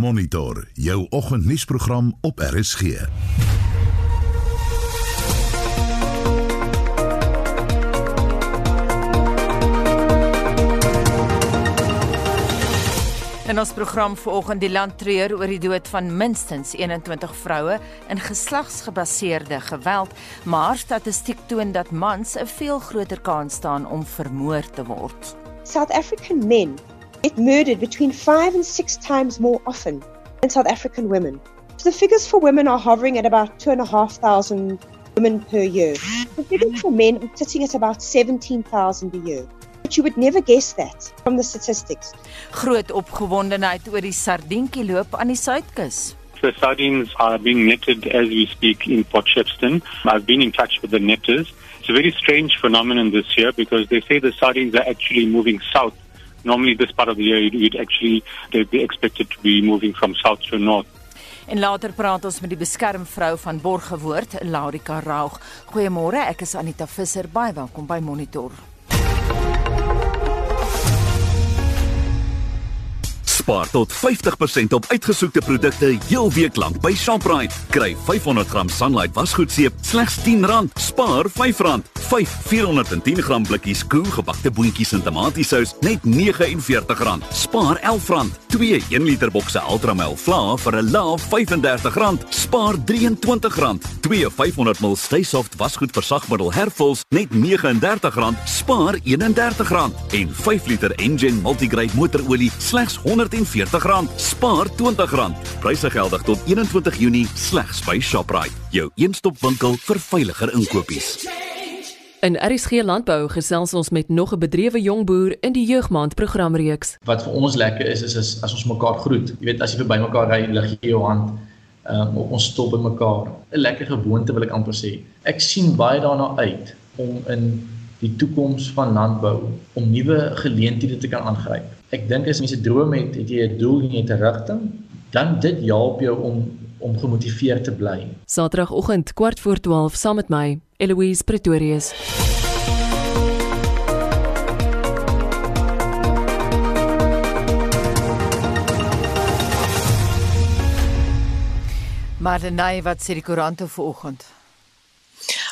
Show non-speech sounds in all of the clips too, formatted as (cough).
Monitor jou oggendnuusprogram op RSG. In ons program vanoggend die land treur oor die dood van minstens 21 vroue in geslagsgebaseerde geweld, maar statistiek toon dat mans 'n veel groter kans staan om vermoor te word. South African men get murdered between 5 and 6 times more often than South African women. So the figures for women are hovering at about 2,500 women per year. The figures for men are sitting at about 17,000 a year. But you would never guess that from the statistics. Groot opgewondenheid oor die sardientjie loop aan die suidkus. The sardines are being netted as we speak in Port Shepstone. I've been in touch with the netters. It's a very strange phenomenon this year because they say the sardines are actually moving south. Normally, this part of the year, you'd, actually they'd be expected to be moving from south to north. En later praat ons met die beskermvrou van Borgewoord, Laurika Raug. Goeiemôre, ek is Anita Visser. Baie welkom by Monitor. Spaar tot 50% op uitgesoekte produkte heel week lank by Shoprite. Kry 500g Sunlight wasgoedseep slegs R10. Spaar R5. 5 410g blikkies koel gebakte boontjies in tomatiesous net R49. Spaar R11. 2 1 liter bokse Ultramel vla vir 'n laaf R35. Spaar R23. 2 500ml Stay Soft wasgoedversagmiddel Herfuls net R39. Spaar R31 en 5 liter Engen multigrade motorolie slegs R140. Spaar R20. Pryse geldig tot 21 Junie slegs by Shoprite. Jou een-stop winkel vir veiliger inkopies. In RSG Landbou gesels ons met nog 'n bedrewe jong boer in die jeugmaand programreeks. Wat vir ons lekker is is, is as ons mekaar groet. Jy weet as jy verby mekaar ry, lig jy jou hand. Ehm um, ons stop by mekaar. 'n Lekker gewoonte wil ek amper sê. Ek sien baie daarna uit om in die toekoms van landbou om nuwe geleenthede te kan aangryp. Ek dink as mense droom het, het jy 'n doel en jy het 'n rigting, dan dit help jou om om gemotiveerd te bly. Saterdagoggend kwart voor 12 saam met my, Eloise Pretorius. Maar nee, wat sê die koerante vanoggend?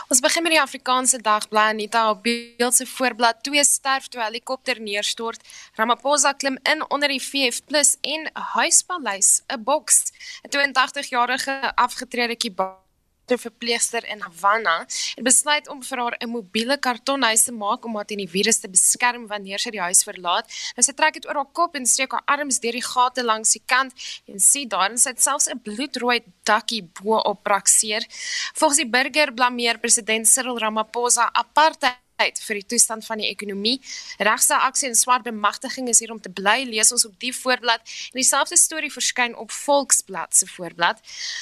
Ons begin met die Afrikaanse dagblad Anita op beeld se voorblad twee sterf toe helikopter neerstort. Ramaphosa klim in onder die VF+ en huispaleis 'n boks. 'n 82-jarige afgetrede Kiba verpleegster in Havana het besluit om vir haar 'n mobiele kartonhuis te maak om haar teen die virus te beskerm wanneer sy die huis verlaat. Nou sy trek dit oor haar kop en streek haar arms deur die gate langs die kant en sien daarin sit selfs 'n bloedrooi dakkie bo op prakseer. Volgens die burger blameer president Cyril Ramaphosa apartheid uit vir die toestand van die ekonomie. Regse aksie en swart bemagtiging is hier om te bly. Lees ons op die voorblad. En dieselfde storie verskyn op Volksblad se voorblad.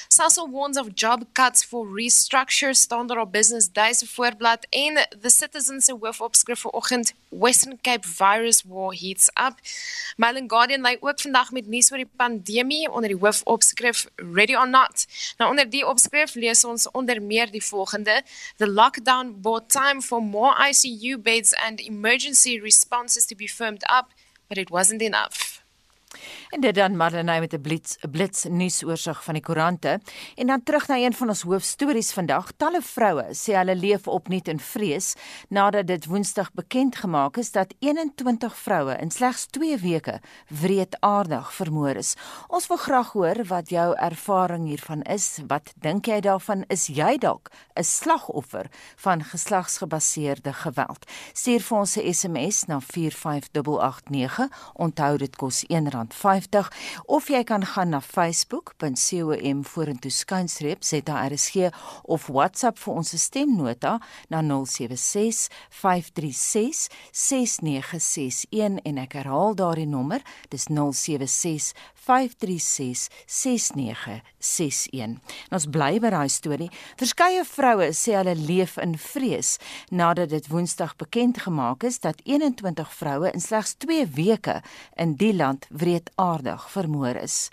Sasol warns of job cuts for restructure staan daar op Business Day se voorblad en The Citizen se hoofopskrif vanoggend Western Cape virus war heats up. Mail and Guardian lê ook vandag met nuus oor die pandemie onder die hoofopskrif Ready or Not. Nou onder die opskrif lees ons onder meer die volgende: The lockdown bought time for more ICU beds and emergency responses to be firmed up, but it wasn't enough. En dit dan Marlenae met 'n blits blits nuusoorseig van die koerante en dan terug na een van ons hoofstories vandag. Talle vroue sê hulle leef opnuut in vrees nadat dit Woensdag bekend gemaak is dat 21 vroue in slegs 2 weke wreedaardig vermoor is. Ons wil graag hoor wat jou ervaring hiervan is. Wat dink jy daarvan? Is jy dalk 'n slagoffer van geslagsgebaseerde geweld? Stuur vir ons 'n SMS na 45889. Onthou dit kos R1.50 of jy kan gaan na facebook.com vorentoe skynstreep ZRSG of WhatsApp vir ons stemnota na 076 536 6961 en ek herhaal daardie nommer dis 076 536 6961 en ons bly by daai storie verskeie vroue sê hulle leef in vrees nadat dit woensdag bekend gemaak is dat 21 vroue in slegs 2 weke in die land wreedaardig vermoor is.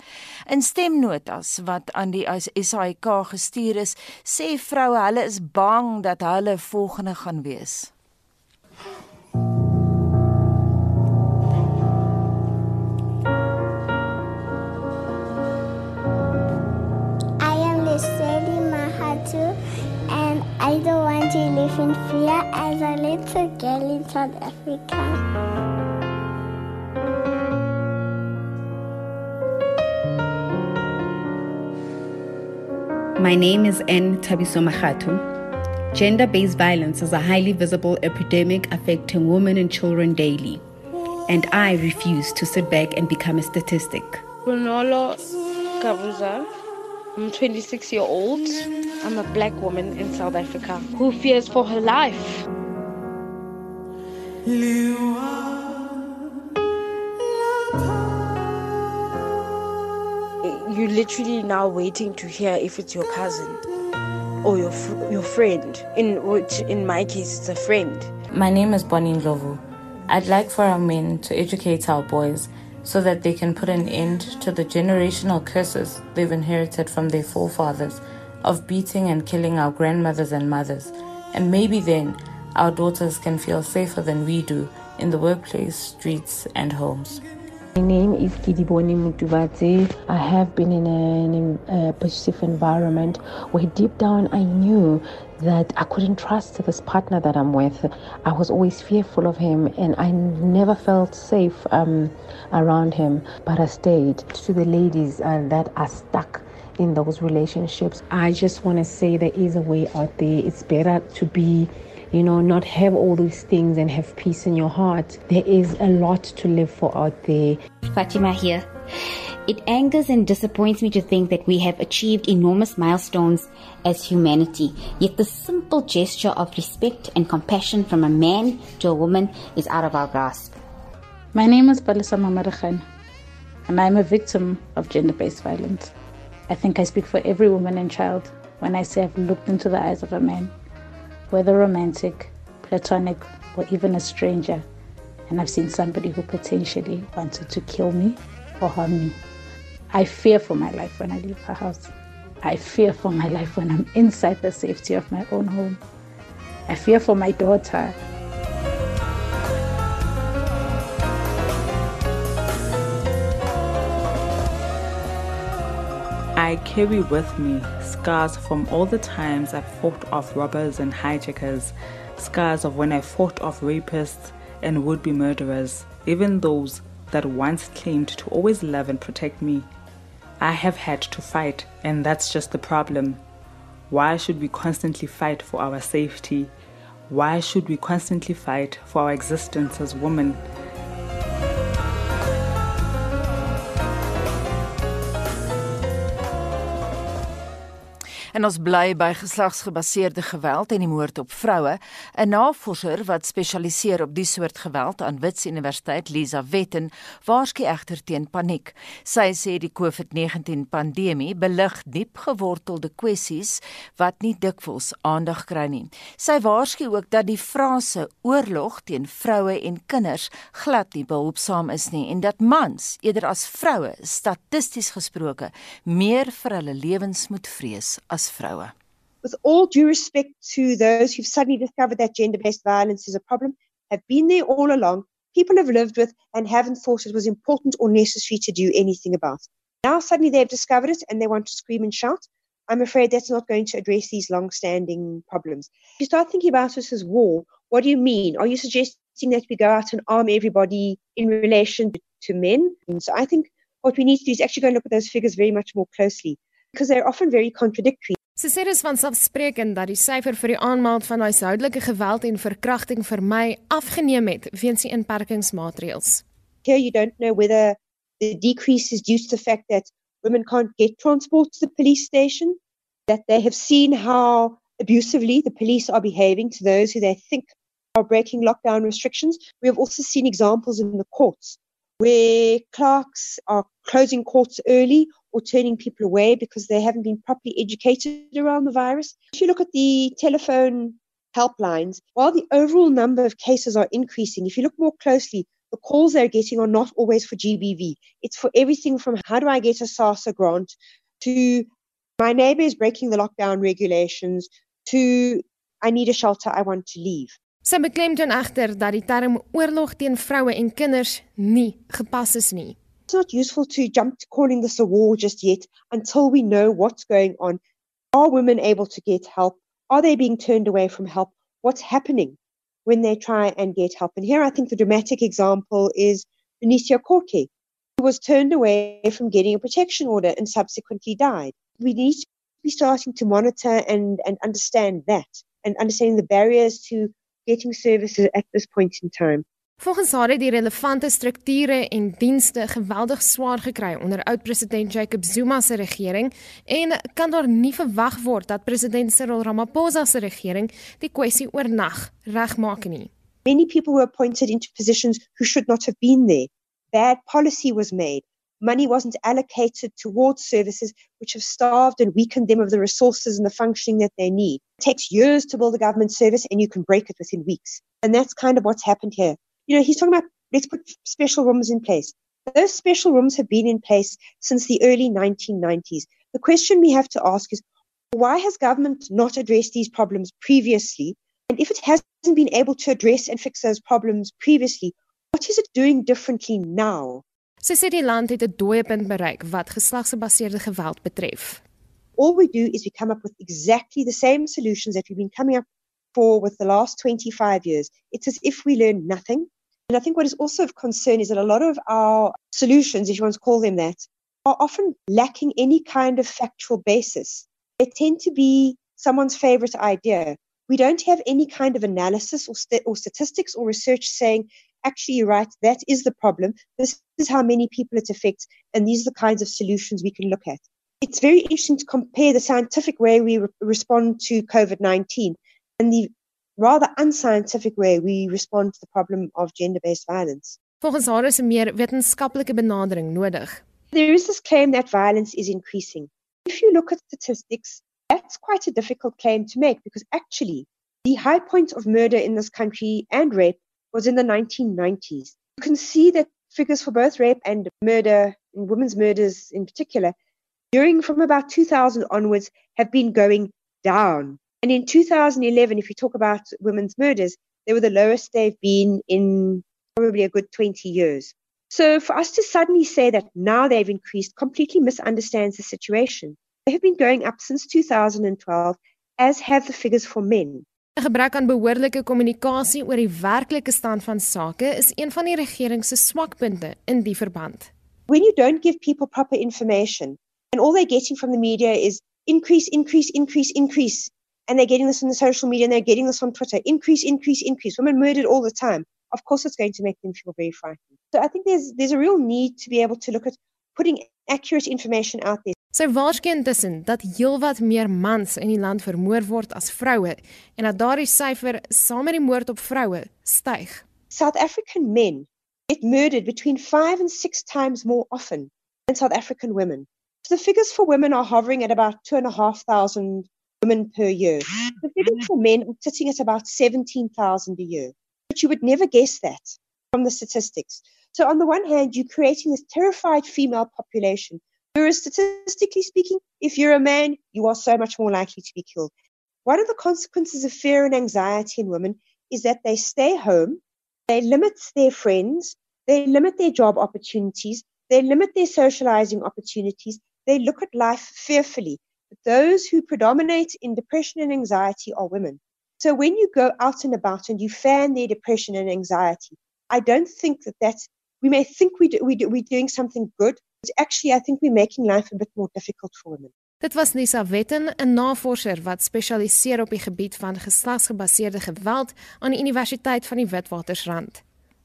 In stemnotas wat aan die SAIK gestuur is, sê vroue hulle is bang dat hulle volgende gaan wees. To live in fear as a little girl in South Africa. My name is N. Tabiso Mahatu. Gender based violence is a highly visible epidemic affecting women and children daily. And I refuse to sit back and become a statistic. Bonolo Kabuza. I'm 26 year old. I'm a black woman in South Africa who fears for her life. You're literally now waiting to hear if it's your cousin or your your friend. In which, in my case, it's a friend. My name is Bonnie Ndlovu. I'd like for our men to educate our boys so that they can put an end to the generational curses they've inherited from their forefathers of beating and killing our grandmothers and mothers. And maybe then our daughters can feel safer than we do in the workplace, streets, and homes. My name is Kidiboni Mutuvadze. I have been in an, a abusive environment where deep down I knew that I couldn't trust this partner that I'm with. I was always fearful of him and I never felt safe um, around him. But I stayed. To the ladies uh, that are stuck in those relationships, I just want to say there is a way out there. It's better to be you know, not have all these things and have peace in your heart. There is a lot to live for out there. Fatima here. It angers and disappoints me to think that we have achieved enormous milestones as humanity, yet the simple gesture of respect and compassion from a man to a woman is out of our grasp. My name is Balisa Mamadakhan, and I'm a victim of gender based violence. I think I speak for every woman and child when I say I've looked into the eyes of a man whether romantic, platonic, or even a stranger, and I've seen somebody who potentially wanted to kill me or harm me. I fear for my life when I leave her house. I fear for my life when I'm inside the safety of my own home. I fear for my daughter. I carry with me scars from all the times I've fought off robbers and hijackers, scars of when I fought off rapists and would be murderers, even those that once claimed to always love and protect me. I have had to fight, and that's just the problem. Why should we constantly fight for our safety? Why should we constantly fight for our existence as women? En ons bly by geslagsgebaseerde geweld en die moord op vroue. 'n Navorser wat spesialiseer op die soort geweld aan Wits Universiteit, Lisa Wetten, waarsku egter teen paniek. Sy sê die COVID-19 pandemie belig diep gewortelde kwessies wat nie dikwels aandag kry nie. Sy waarsku ook dat die frase oorlog teen vroue en kinders glad nie behulpsaam is nie en dat mans eerder as vroue statisties gesproke meer vir hulle lewens moet vrees as With all due respect to those who've suddenly discovered that gender-based violence is a problem, have been there all along, people have lived with and haven't thought it was important or necessary to do anything about. Now suddenly they've discovered it and they want to scream and shout. I'm afraid that's not going to address these long-standing problems. If you start thinking about this as war, what do you mean? Are you suggesting that we go out and arm everybody in relation to men? And so I think what we need to do is actually go and look at those figures very much more closely because they're often very contradictory. Sy sê dis van selfsprekend dat die syfer vir die aanmeld van huishoudelike geweld en verkrachting vir my afgeneem het weens die inperkingsmaatreëls. Here you don't know whether the decrease is due to the fact that women can't get transport to the police station, that they have seen how abusively the police are behaving to those who they think are breaking lockdown restrictions. We have also seen examples in the courts where clerks are closing courts early or turning people away because they haven't been properly educated around the virus. If you look at the telephone helplines, while the overall number of cases are increasing, if you look more closely, the calls they're getting are not always for GBV. It's for everything from how do I get a SASA grant to my neighbor is breaking the lockdown regulations to I need a shelter, I want to leave. Sy beklemtoon egter dat die term oorlog teen vroue en kinders nie gepas is nie. It's not useful to jump to calling this a war just yet until we know what's going on. Are women able to get help? Are they being turned away from help? What's happening when they try and get help? And here I think the dramatic example is Benicio Corke, who was turned away from getting a protection order and subsequently died. We need to be starting to monitor and, and understand that and understanding the barriers to getting services at this point in time. Volgens haar het die relevante strukture en dienste geweldig swaar gekry onder oud-president Jacob Zuma se regering en kan daar nie verwag word dat president Cyril Ramaphosa se regering die kwessie oornag regmaak nie. Many people were appointed into positions who should not have been there. Bad policy was made. Money wasn't allocated towards services which have starved and weakened them of the resources and the functioning that they need. It takes years to build a government service and you can break it within weeks. And that's kind of what's happened here. You know, he's talking about let's put special rooms in place. Those special rooms have been in place since the early 1990s. The question we have to ask is why has government not addressed these problems previously? And if it hasn't been able to address and fix those problems previously, what is it doing differently now? Sy sê die land het 'n dooiepunt bereik wat geslagsgebaseerde geweld betref. All we do is we come up with exactly the same solutions that we've been coming up for with the last 25 years. It's as if we learn nothing. And I think what is also of concern is that a lot of our solutions, if you want to call them that, are often lacking any kind of factual basis. They tend to be someone's favorite idea. We don't have any kind of analysis or, st- or statistics or research saying, actually, you're right, that is the problem. This is how many people it affects, and these are the kinds of solutions we can look at. It's very interesting to compare the scientific way we re- respond to COVID 19 and the rather unscientific way we respond to the problem of gender-based violence. Volgens haar is 'n meer wetenskaplike benadering nodig. There is this claim that violence is increasing. If you look at statistics, that's quite a difficult claim to make because actually the high point of murder in this country and rape was in the 1990s. You can see that figures for both rape and murder, and women's murders in particular, during from about 2000 onwards have been going down. And in 2011, if you talk about women's murders, they were the lowest they've been in probably a good 20 years. So for us to suddenly say that now they've increased completely misunderstands the situation. They have been going up since 2012, as have the figures for men. 'n Gebrek aan behoorlike kommunikasie oor die werklike stand van sake is een van die regering se swakpunte in die verband. When you don't give people proper information and all they're getting from the media is increase increase increase increase and they're getting this on the social media and they're getting this on Twitter. Increase, increase, increase. Women murdered all the time. Of course, it's going to make them feel very frightened. So I think there's there's a real need to be able to look at putting accurate information out there. Sy waarskyn tussen dat heelwat meer mans in die land vermoor word as vroue en dat daardie syfer saam met die moord op vroue styg. South African men get murdered between 5 and 6 times more often than South African women. So the figures for women are hovering at about 2,500 women per year. The figures mm. for men are sitting at about 17,000 a year. But you would never guess that from the statistics. So, on the one hand, you're creating this terrified female population. Whereas, statistically speaking, if you're a man, you are so much more likely to be killed. One of the consequences of fear and anxiety in women is that they stay home, they limit their friends, they limit their job opportunities, they limit their socializing opportunities, they look at life fearfully those who predominate in depression and anxiety are women. So when you go out and about and you fan their depression and anxiety, I don't think that that's, we may think we do, we do, we're doing something good, but actually I think we're making life a bit more difficult for women. Dit was Lisa Wetten, 'n navorser wat spesialiseer op die gebied van geslagsgebaseerde geweld aan die Universiteit van die Witwatersrand.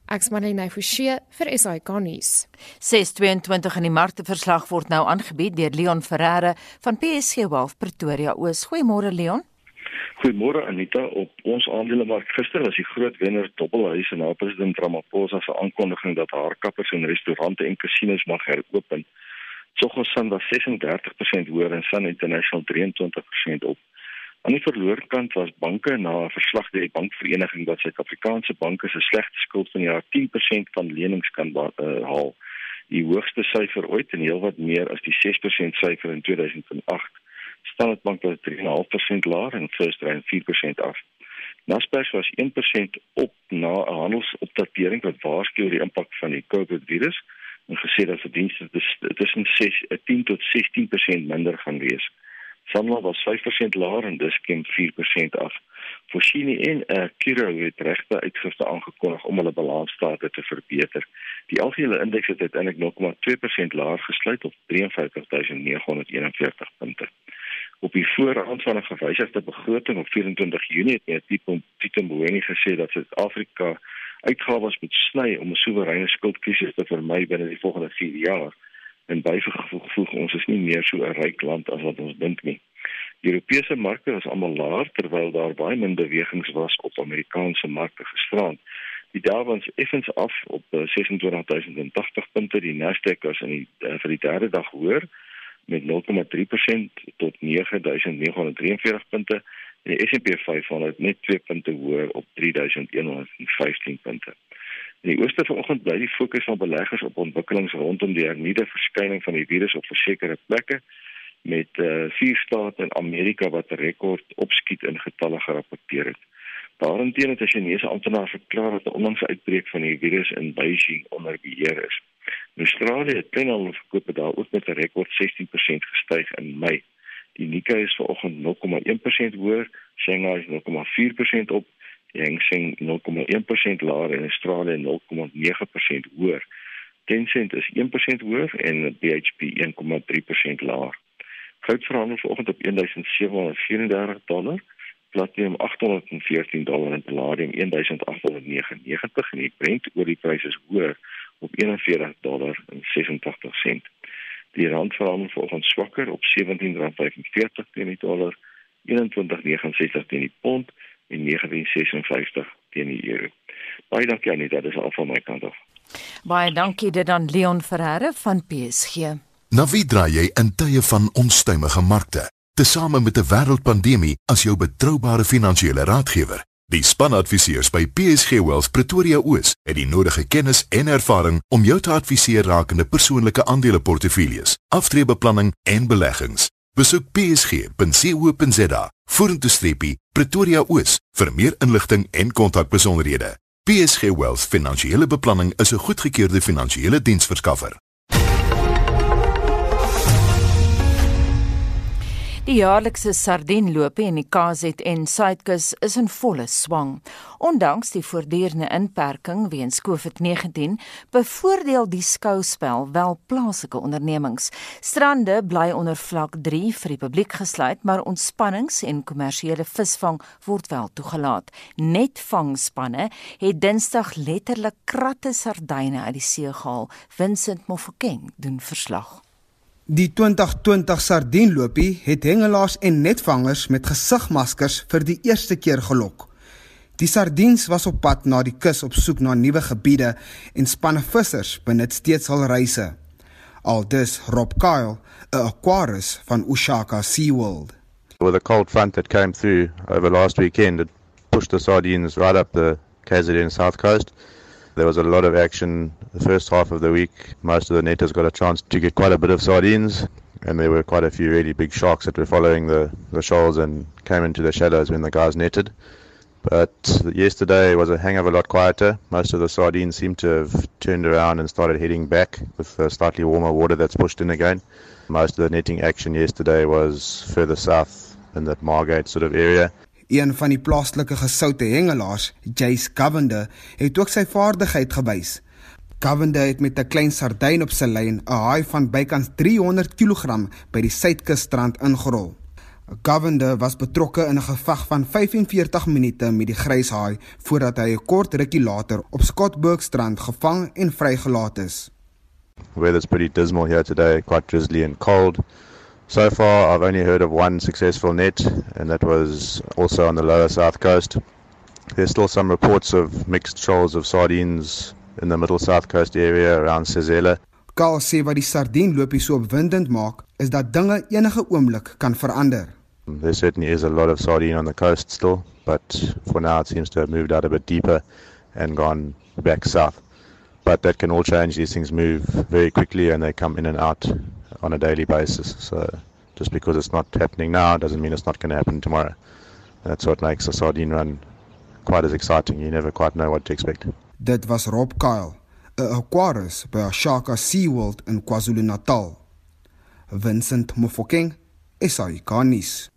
Ek's Marlene Forsie vir SAK nuus. 622 in die markteverslag word nou aangebied deur Leon Ferreira van PSG Wealth Pretoria Oos. Goeiemôre Leon. Goeiemôre Anita. Op ons aandelemark gister was die groot wenner Dobbelhuis en haar president Ramaphosa se aankondiging dat haar kappers en restaurante en casinos mag heropen. Soggens Sun was 36% hoër en Sun International 23% op. Aan die verloorkant was banke na 'n verslag deur die bankvereniging dat Suid-Afrikaanse banke se slegte skuld van jaar 10% van lenings kan uh, haal. Die hoogste syfer ooit en heelwat meer as die 6% syfer in 2008. Standard Bank was 3.5% laer en First Rand 4% af. Naspers was 1% op na 'n handelsopdatering wat waarsku oor die impak van die COVID-virus en gesê dat verdienste tussen 6 10 tot 16% minder gaan wees. Sanlam was 5% laer en Dis-Chem 4% af. Foschini en uh, Kiro het regte uitgifte aangekondig om hulle balansstate te verbeter. Die algehele indeks het uiteindelik 0,2% laer gesluit op 53941 punte. Op die voorhand van 'n gewysigde begroting op 24 Junie het meneer Tito Tito Mboweni gesê dat Suid-Afrika uitgawes moet sny om 'n soewereine skuldkrisis te vermy binne die volgende 4 jaar. En bygevoeg ons is nie meer so 'n ryk land as wat ons dink nie. Europese markte was almal laer terwyl daar baie min bewegings was op Amerikaanse markte gisterand. Die Dow was effens af op 26080 punte, die Nasdaq was in die uh, vir die derde dag hoër met 0,3% tot 9943 punte en die S&P 500 net 2 punte hoër op 3115 punte. In die ooste vanoggend bly die fokus van beleggers op ontwikkelings rondom die hernieude verskyning van die virus op sekere plekke met uh, vier state in Amerika wat rekord opskiet in getalle gerapporteer het. Daarenteen het 'n Chinese amptenaar verklaar dat 'n onlangse uitbreek van die virus in Beijing onder beheer is. In Australië het kleinhandel verkope daar ook met 'n rekord 16% gestyg in Mei. Die Nikkei is vanoggend 0,1% hoër, Shanghai is 0,4% op, die Hang Seng 0,1% laer en Australië 0,9% hoër. Tencent is 1% hoër en BHP 1,3% laer. Goud verhandel vanoggend op 1734 dollar platinum 814 dollar en palladium 1899 en die Brent oliepryse is hoër op 41 dollar en 86 sent. Die rand verhandel volgens swakker op 17.45 teen die dollar, 21.69 teen die pond en 19.56 teen die euro. Baie dankie Anita, dit is al van my kant af. Baie dankie dit aan Leon Ferreira van PSG. Navidra jy in tye van onstuimige markte tesame met 'n wêreldpandemie as jou betroubare finansiële raadgewer. Die spanadviseurs by PSG Wealth Pretoria Oos het die nodige kennis en ervaring om jou te adviseer rakende persoonlike aandeleportefeuilles, aftreebeplanning en beleggings. Besoek psg.co.za vorentoe streepie Pretoria Oos vir meer inligting en kontakbesonderhede. PSG Wealth Finansiële Beplanning is 'n goedgekeurde finansiële diensverskaffer. Die jaarlikse sardienlope in die KZN Suidkus is in volle swang. Ondanks die voortdurende inperking weens COVID-19, bevoordeel die skouspel wel plaaslike ondernemings. Strande bly onder vlak 3 vir die publiek gesluit, maar ontspannings- en kommersiële visvang word wel toegelaat. Net vangspanne het Dinsdag letterlik kratte sardyne uit die see gehaal. Vincent Mofokeng doen verslag. Die 2020 sardienlopie het hengelaars en netvangers met gesigmaskers vir die eerste keer gelok. Die sardiens was op pad na die kus op soek na nuwe gebiede en spanne vissers benut steeds hul reise. Aldus Rob Kyle, 'n aquarist van Ushaka SeaWorld. With a cold front that came through over last weekend, it pushed the sardines right up the KZN south coast. There was a lot of action the first half of the week. Most of the netters got a chance to get quite a bit of sardines, and there were quite a few really big sharks that were following the, the shoals and came into the shadows when the guys netted. But yesterday was a hang of a lot quieter. Most of the sardines seem to have turned around and started heading back with the slightly warmer water that's pushed in again. Most of the netting action yesterday was further south in that Margate sort of area. Een van die plaaslike gesoute hengelaars, Jace Govende, het ook sy vaardigheid gewys. Govende het met 'n klein sardyn op sy lyn 'n haai van bykans 300 kg by die suidkusstrand ingerol. Govende was betrokke in 'n geveg van 45 minute met die gryshaai voordat hy 'n kort rukkie later op Scottsburgstrand gevang en vrygelaat is. Weather's pretty dismal here today, quite drizzly and cold. So far, I've only heard of one successful net, and that was also on the lower south coast. There's still some reports of mixed shoals of sardines in the middle south coast area around Sezela. Kaal sê wat die sardienlopie so opwindend maak, is dat dinge enige oomblik kan verander. There certainly is a lot of sardine on the coast still, but for now it seems to have moved out a bit deeper and gone back south. But that can all change. These things move very quickly and they come in and out on a daily basis. So just because it's not happening now doesn't mean it's not going to happen tomorrow. That's what makes a sardine run quite as exciting. You never quite know what to expect. Dit was Rob Kyle, 'n aquarist by Ashaka SeaWorld in KwaZulu-Natal. Vincent Mofokeng, SAK nuus.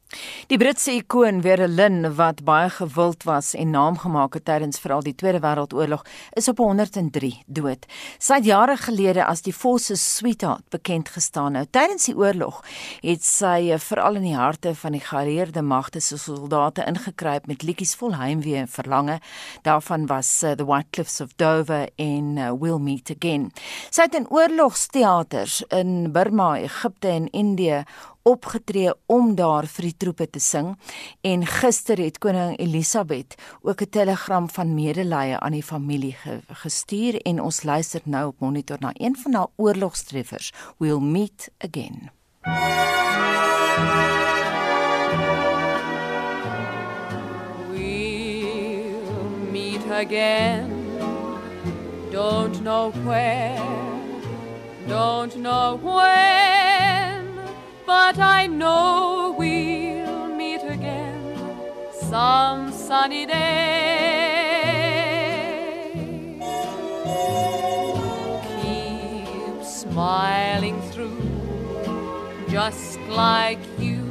Die Britse ikoon Verlin wat baie gewild was en naam gemaak het tydens veral die Tweede Wêreldoorlog is op 103 dood. Sy het jare gelede as die Force Sweetheart bekend gestaan. Nou tydens die oorlog het sy eh, veral in die harte van die geallieerde magte se soldate ingekruip met liedjies vol heimwee en verlange. Daarvan was uh, The White Cliffs of Dover en uh, We'll Meet Again. Sy het in oorlogsteaters in Burma, Egipte en Indië opgetree om daar vir die troepe te sing. En gister het koning Elisabeth ook 'n telegram van medelee aan die familie ge gestuur en ons luister nou op monitor na een van haar oorlogstreffers we'll meet again. We'll meet again. Don't know where. Don't know when but I know we'll meet again some sunny day. Keep smiling through, just like you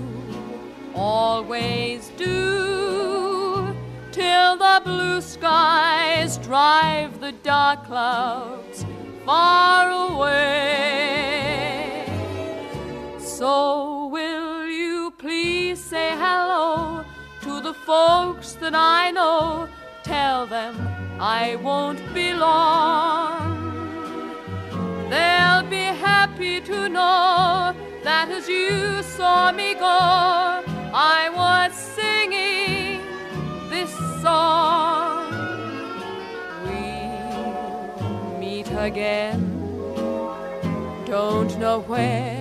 always do, till the blue skies drive the dark clouds far away. So will you please say hello to the folks that I know? Tell them I won't be long. They'll be happy to know that as you saw me go, I was singing this song. We'll meet again. Don't know where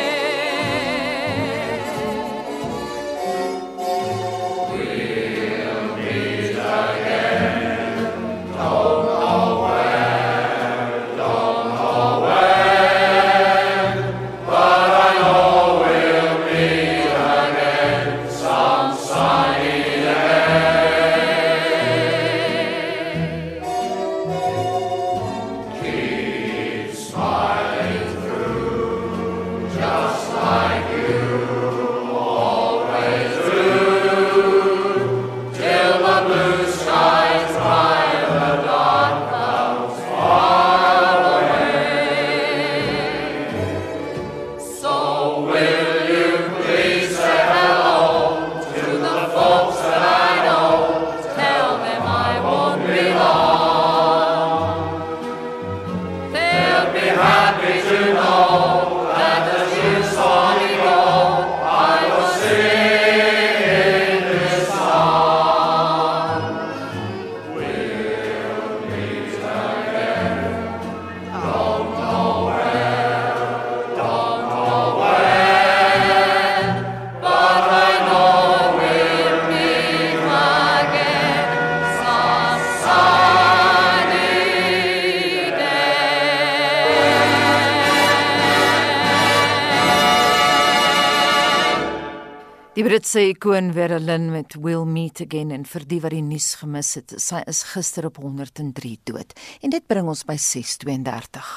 Britse ikoon Verlin met Will Meet Again en vir die wat die nuus gemis het, sy is gister op 103 dood. En dit bring ons by 6:32.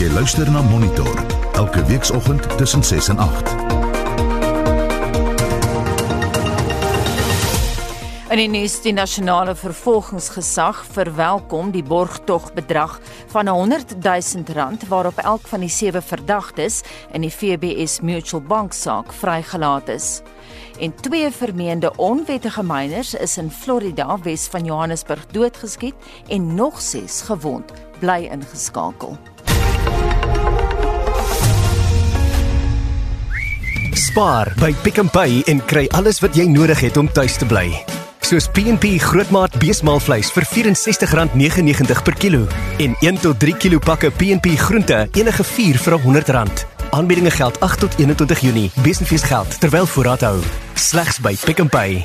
Jy luister na Monitor elke weekoggend tussen 6 en 8. In die nuus die nasionale vervolgingsgesag verwelkom die borgtogbedrag van 100 000 rand waarop elk van die sewe verdagtes in die FBS Mutual Bank saak vrygelaat is. En twee vermeende onwettige miners is in Florida, Wes van Johannesburg doodgeskiet en nog 6 gewond, bly ingeskakel. Spaar by Pick n Pay en kry alles wat jy nodig het om tuis te bly soos P&P grootmaat beesmaalvleis vir R64.99 per kilo en 1 tot 3 kg pakke P&P groente enige 4 vir R100. Aanbiedinge geld 8 tot 21 Junie. Besenfees geld terwyl voorraad hou. Slegs by Pick n Pay.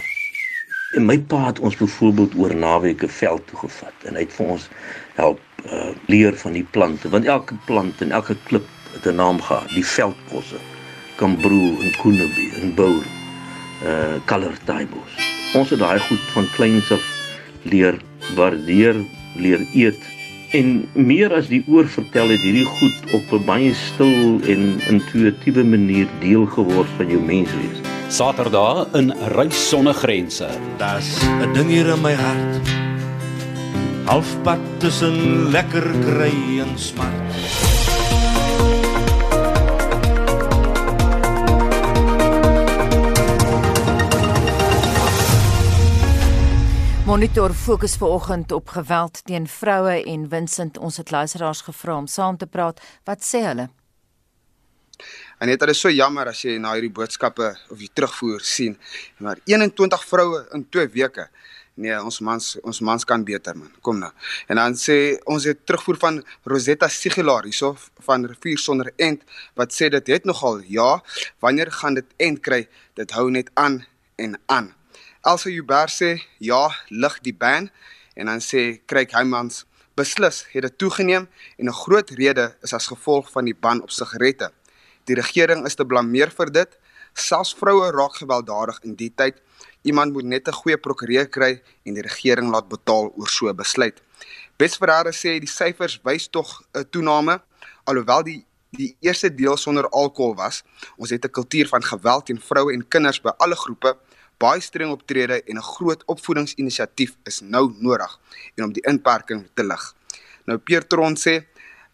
En my pa het ons byvoorbeeld oor naweke veld toe gevat en hy het vir ons help uh, leer van die plante want elke plant en elke klip het 'n naam gehad. Die veldkosse, Kambro en Koenebe en Bour uh color tables. Ons het daai goed van kleins af leer waardeer, leer eet en meer as die oor vertel het hierdie goed op 'n baie stil en intuïtiewe manier deel geword van jou menswees. Saterdag in Reis sonder grense. Das 'n ding hier in my hart. Halfpad tussen lekker kry en smart. Monitor fokus vanoggend op geweld teen vroue en Vincent ons het luisteraars gevra om saam te praat. Wat sê hulle? En dit is so jammer as jy na hierdie boodskappe of die terugvoer sien. Maar 21 vroue in 2 weke. Nee, ons mans ons mans kan beter man. Kom nou. En dan sê ons het terugvoer van Rosetta Sigelaar hierso van Rivier sonder end wat sê dit het nogal ja, wanneer gaan dit end kry? Dit hou net aan en aan. Elsa Huber sê ja, lig die ban en dan sê Craig Heymans beslis het dit toegeneem en 'n groot rede is as gevolg van die ban op sigarette. Die regering is te blameer vir dit. Selfs vroue raak gewelddadig in die tyd. Iemand moet net 'n goeie prokureur kry en die regering laat betaal oor so 'n besluit. Besverare sê die syfers wys tog 'n toename alhoewel die die eerste deel sonder alkohol was. Ons het 'n kultuur van geweld teen vroue en kinders by alle groepe baie streng optrede en 'n groot opvoedingsinisiatief is nou nodig en om die inperking te lig. Nou Pierre Tron sê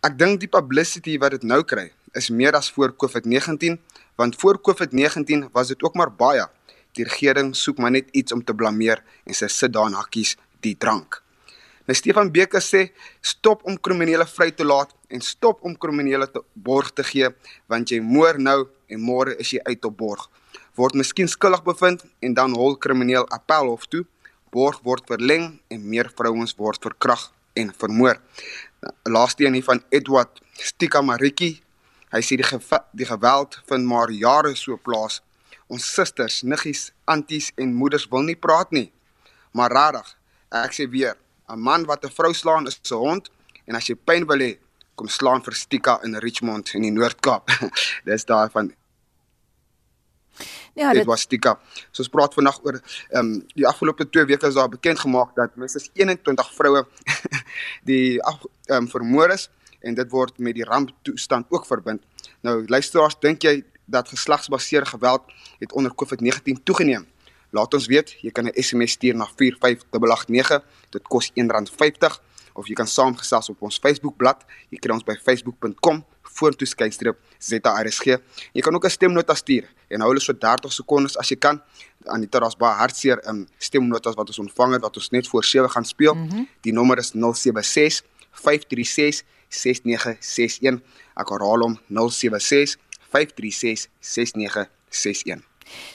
ek dink die publicity wat dit nou kry is meer as voor COVID-19 want voor COVID-19 was dit ook maar baie. Die regering soek maar net iets om te blameer en sy sit daar en hakkies die drank. Nou Stefan Beker sê stop om kriminele vry te laat en stop om kriminele te borg te gee want jy moer nou en môre is jy uit op borg word miskien skuldig bevind en dan hol krimineel appelhof toe. Borg word verleng en meer vrouens word verkrag en vermoor. Laaste een hier van Edward Stika Mariki. Hy sê die geva die geweld vind maar jare so plaas. Ons susters, niggies, anties en moeders wil nie praat nie. Maar rarig, ek sê weer, 'n man wat 'n vrou slaan is 'n hond en as jy pyn wil hê, kom slaan vir Stika in Richmond in die Noord-Kaap. (laughs) Dis daar van Ja, dit was Tika. So ons praat vandag oor ehm um, die afgelope 2 weke is daar bekend gemaak dat minstens 21 vroue (laughs) die ehm um, vermoor is en dit word met die ramptoestand ook verbind. Nou luisteraars, dink jy dat geslagsgebaseerde geweld het onder COVID-19 toegeneem? Laat ons weet, jy kan 'n SMS stuur na 45889. Dit kos R1.50 of jy kan saamgesels op ons Facebookblad. Jy kry ons by facebook.com vorentoe skynstreep ZARSG. Jy kan ook 'n stemnota stuur en hou hulle so 30 sekondes as jy kan. Anita, daar's baie hartseer in um, stemnotas wat ons ontvang het wat ons net voor 7 gaan speel. Mm -hmm. Die nommer is 076 536 6961. Ek herhaal hom 076 536 6961.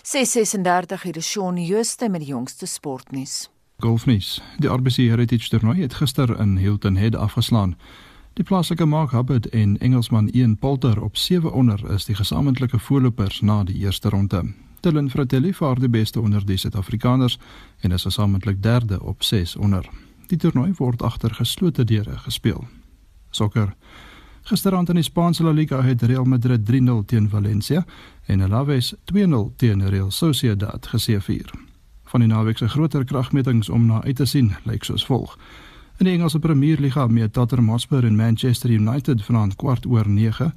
636 hier is Shaun Jooste met die jongste sportnuus. Golfnuus. Die RBC Heritage Toernooi het gister in Hilton Head afgeslaan. Die plaaslike Mark Hubbard en Engelsman Ian Poulter op 7 onder is die gesamentlike voorlopers na die eerste ronde. Dylan Fratelli vaar die beste onder die Suid-Afrikaners en is gesamentlik derde op 6 onder. Die toernooi word agter geslote deure gespeel. Sokker. Gisterand in die Spaanse La Liga het Real Madrid 3-0 teen Valencia en Alaves 2-0 teen Real Sociedad geseëvier. Van die naweek se groter kragmetings om na uit te sien lyk soos volg. In die Engelse Premier Liga meet Tottenham Hotspur en Manchester United vanaand kwart oor 9,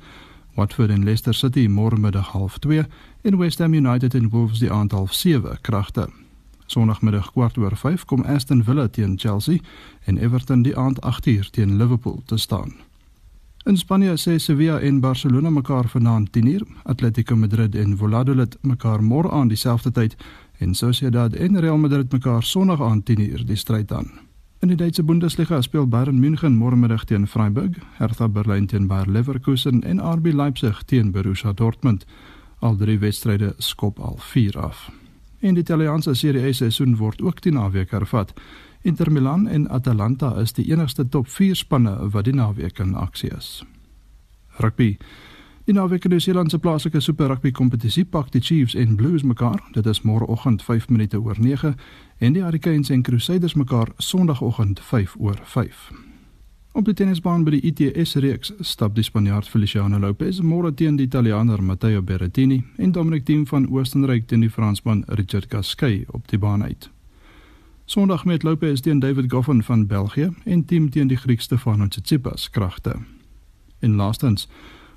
Watford en Leicester City môremiddag 0.30 en West Ham United en Wolves die aand 0.7 kragte. Sondagmiddag kwart oor 5 kom Aston Villa teen Chelsea en Everton die aand 8uur teen Liverpool te staan. In Spanje sê Sevilla en Barcelona mekaar vanaand 10uur, Atletico Madrid en Valladolid mekaar môre aan dieselfde tyd en Sociedad en Real Madrid mekaar Sondag aan 10uur die stryd aan. In die Duitse Bundesliga speel Bayern München môremiddag teen Freiburg, Hertha Berlin teen Bayer Leverkusen en RB Leipzig teen Borussia Dortmund. Al drie wedstryde skop al 4 af. In die Italiaanse Serie A seisoen word ook die naweek hervat. Inter Milan en Atalanta is die enigste top 4 spanne wat die naweek in aksie is. Rugby Die naweek in die Nieu-Seelandse plaaslike Super Rugby kompetisie pak die Chiefs en Blues mekaar. Dit is môreoggend 5 minute oor 9 en die Hurricanes en Crusaders mekaar Sondagoggend 5 oor 5. Op die tennisbaan by die ITS reeks stap die Spanjaard Feliciano Lopez môre teen die Italiaaner Matteo Berrettini en Dominic Thiem van Oostenryk teen die Fransman Richard Gasquet op die baan uit. Sondag met Lopez teen David Goffin van België en Thiem teen die Griek Stefanos Tsitsipas kragte. En laastens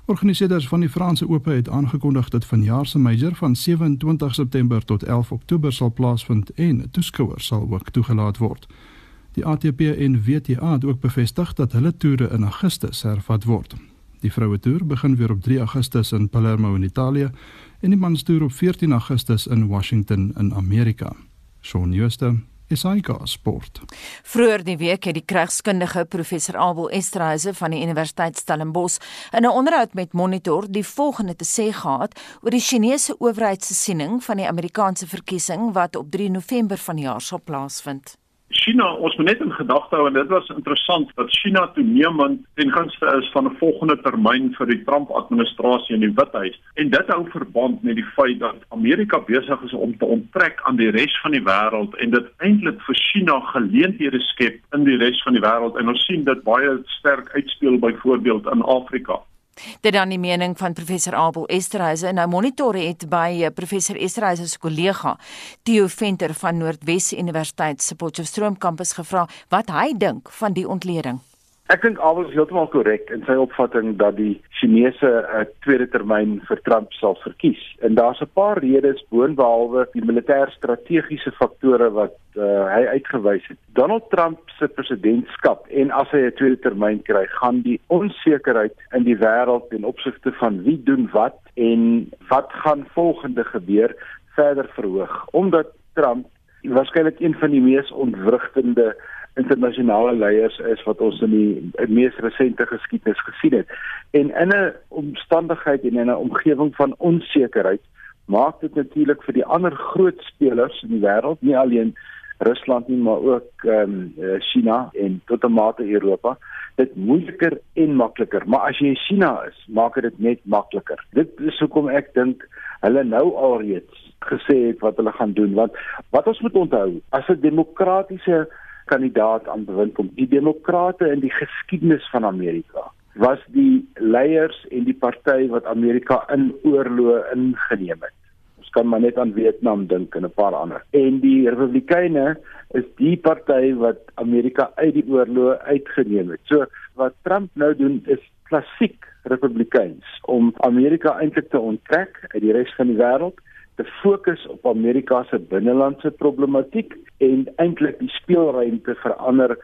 Organiseerders van die Franse Ope het aangekondig dat vanjaar se major van 27 September tot 11 Oktober sal plaasvind en toeskouers sal ook toegelaat word. Die ATP en WTA het ook bevestig dat hulle toere in Augustus hervat word. Die vroue toer begin weer op 3 Augustus in Palermo in Italië en die mans toer op 14 Augustus in Washington in Amerika. Shaun Schuster, SAK Sport. Vroeger die week het die krygskundige professor Abel Esterhuise van die Universiteit Stellenbosch in 'n onderhoud met Monitor die volgende te sê gehad oor die Chinese owerheid se siening van die Amerikaanse verkiesing wat op 3 November vanjaar sal plaasvind. China, ons moet net in gedagte hou en dit was interessant dat China toenemend ten gunste is van 'n volgende termyn vir die Trump administrasie in die Withuis. En dit hou verband met die feit dat Amerika besig is om te onttrek aan die res van die wêreld en dit eintlik vir China geleenthede skep in die res van die wêreld en ons sien dit baie sterk uitspeel byvoorbeeld in Afrika. Dit dan die mening van professor Abel Esterhuise. Nou monitor het by eh, professor Esterhuise se kollega Theo Venter van Noordwes Universiteit se Potchefstroom kampus gevra wat hy dink van die ontleding. Ek dink Abel is heeltemal korrek in sy opvatting dat die Chinese 'n uh, tweede termyn vir Trump sal verkies. En daar's 'n paar redes boonbehalwe die militêr-strategiese faktore wat uh, hy uitgewys het. Donald Trump se presidentskap en as hy 'n tweede termyn kry, gaan die onsekerheid in die wêreld ten opsigte van wie doen wat en wat gaan volgende gebeur verder verhoog omdat Trump waarskynlik een van die mees ontwrigtende internasionale leiers is wat ons in die mees resente geskiedenis gesien het. En in 'n omstandigheid en in 'n omgewing van onsekerheid maak dit natuurlik vir die ander groot spelers in die wêreld, nie alleen Rusland nie, maar ook ehm um, China en tot 'n mate Europa, dit moeiliker en makliker. Maar as jy in China is, maak dit net makliker. Dit is hoekom ek dink hulle nou alreeds gesê het wat hulle gaan doen want wat ons moet onthou as 'n demokratiese kandidaat aan bewind kom. Die demokrate in die geskiedenis van Amerika was die leiers en die party wat Amerika in oorloë ingeneem het. Ons kan maar net aan Vietnam dink en 'n paar ander. En die Republikeine is die party wat Amerika uit die oorloë uitgeneem het. So wat Trump nou doen is klassiek Republikeins om Amerika eintlik te onttrek uit die res van die wêreld te fokus op Amerika se binnelandse problematiek en eintlik die speelruimte vir ander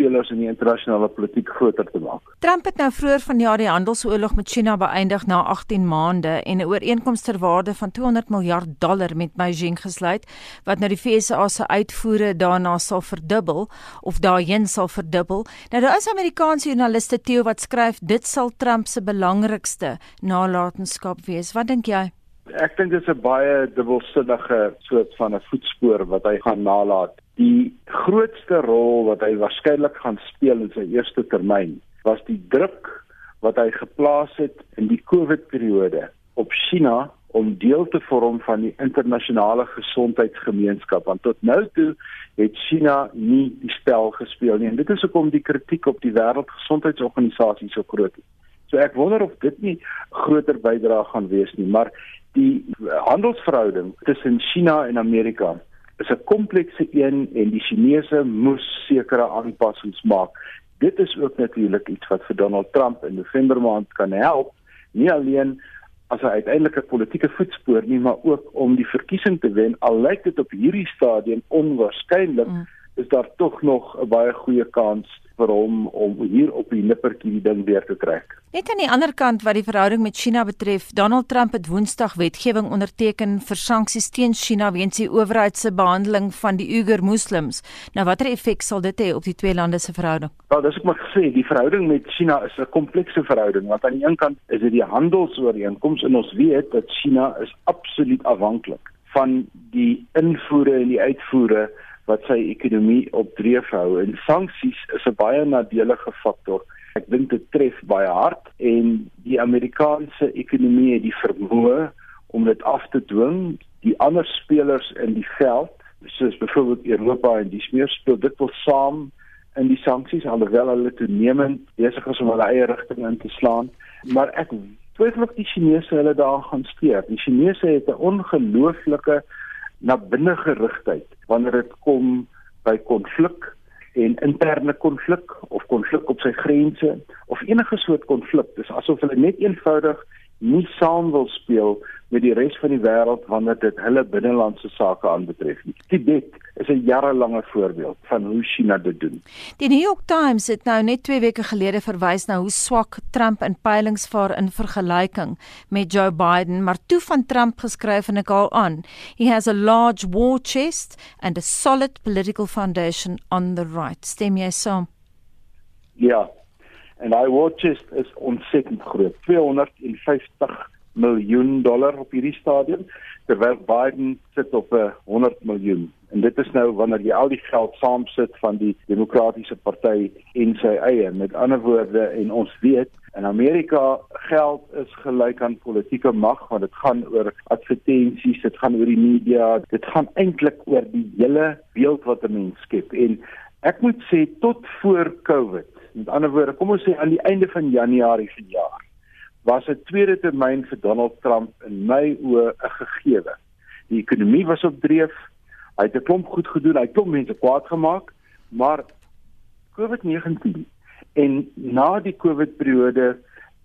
spelers in die internasionale politiek groter te maak. Trump het nou vroeër vanjaar die handelsoorlog met China beëindig na 18 maande en 'n ooreenkoms ter waarde van 200 miljard dollar met Beijing gesluit wat nou die VSA se uitvoere daarna sal verdubbel of daarheen sal verdubbel. Nou daar is Amerikaanse joernaliste Theo wat skryf dit sal Trump se belangrikste nalatenskap wees. Wat dink jy? Ek dink dit is 'n baie dubbelsinnige soort van 'n voetspoor wat hy gaan nalat. Die grootste rol wat hy waarskynlik gaan speel in sy eerste termyn was die druk wat hy geplaas het in die COVID-periode op China om deel te vorm van die internasionale gesondheidsgemeenskap want tot nou toe het China nie die spel gespeel nie en dit is hoekom die kritiek op die wêreldgesondheidsorganisasie so groot is. So ek wonder of dit nie groter bydrae gaan wees nie, maar die handelsverhouding tussen China en Amerika is 'n komplekse een en die Chinese moes sekere aanpassings maak. Dit is ook natuurlik iets wat vir Donald Trump in November maand kan help, nie alleen as 'n uiteindelike politieke voetspoor nie, maar ook om die verkiesing te wen. Al lyk dit op hierdie stadium onwaarskynlik, mm. Is daar tog nog 'n baie goeie kans vir hom om hier op die nippertjie die ding weer te trek. Net aan die ander kant wat die verhouding met China betref, Donald Trump het Woensdag wetgewing onderteken vir sanksies teen China weens die owerheid se behandeling van die Uyghur Moslems. Nou watter effek sal dit hê op die twee lande se verhouding? Ja, dis ek maar gesê, die verhouding met China is 'n komplekse verhouding want aan die een kant is dit die handelsooreenkoms en ons weet dat China is absoluut afhanklik van die invoere en die uitvoere wat sy ekonomie op dreef hou en sanksies is 'n baie nadelige faktor. Ek dink dit tref baie hard en die Amerikaanse ekonomie het die vermoë om dit af te dwing. Die ander spelers in die veld, soos byvoorbeeld Europa en die smeer speel dit wel saam in die sanksies alhoewel hulle toenemend besig is om hulle eie rigting in te slaan. Maar ek twyfel of die Chinese hulle daar gaan steur. Die Chinese het 'n ongelooflike na binne gerigtheid wanneer dit kom by konflik en interne konflik of konflik op sy grense of enige soort konflik. Dis asof hulle net eenvoudig nie saam wil speel met die res van die wêreld wanneer dit hulle binnelandse sake aanbetref nie. Tibet is 'n jarelange voorbeeld van hoe China dit doen. Die New York Times het nou net 2 weke gelede verwys na hoe swak Trump in peilings vaar in vergelyking met Joe Biden, maar toe van Trump geskryf en ek haal aan, he has a large war chest and a solid political foundation on the right. Stem jy saam? Ja, en hy war chest is ontsettend groot. 250 miljoen dollar op hierdie stadium terwyl Biden sit op 'n 100 miljoen. En dit is nou wanneer jy al die geld saamsit van die demokratiese party en sy eie. Met ander woorde en ons weet in Amerika geld is gelyk aan politieke mag want dit gaan oor advertensies dit gaan oor die media dit gaan eintlik oor die hele beeld wat 'n mens skep. En ek moet sê tot voor covid Met ander woorde, kom ons sê aan die einde van Januarie vanjaar was 'n tweede termyn vir Donald Trump in my oë 'n gegewe. Die ekonomie was op dreef. Hy het 'n klomp goed gedoen. Hy het klomp mense kwaad gemaak, maar COVID-19 en na die COVID-periode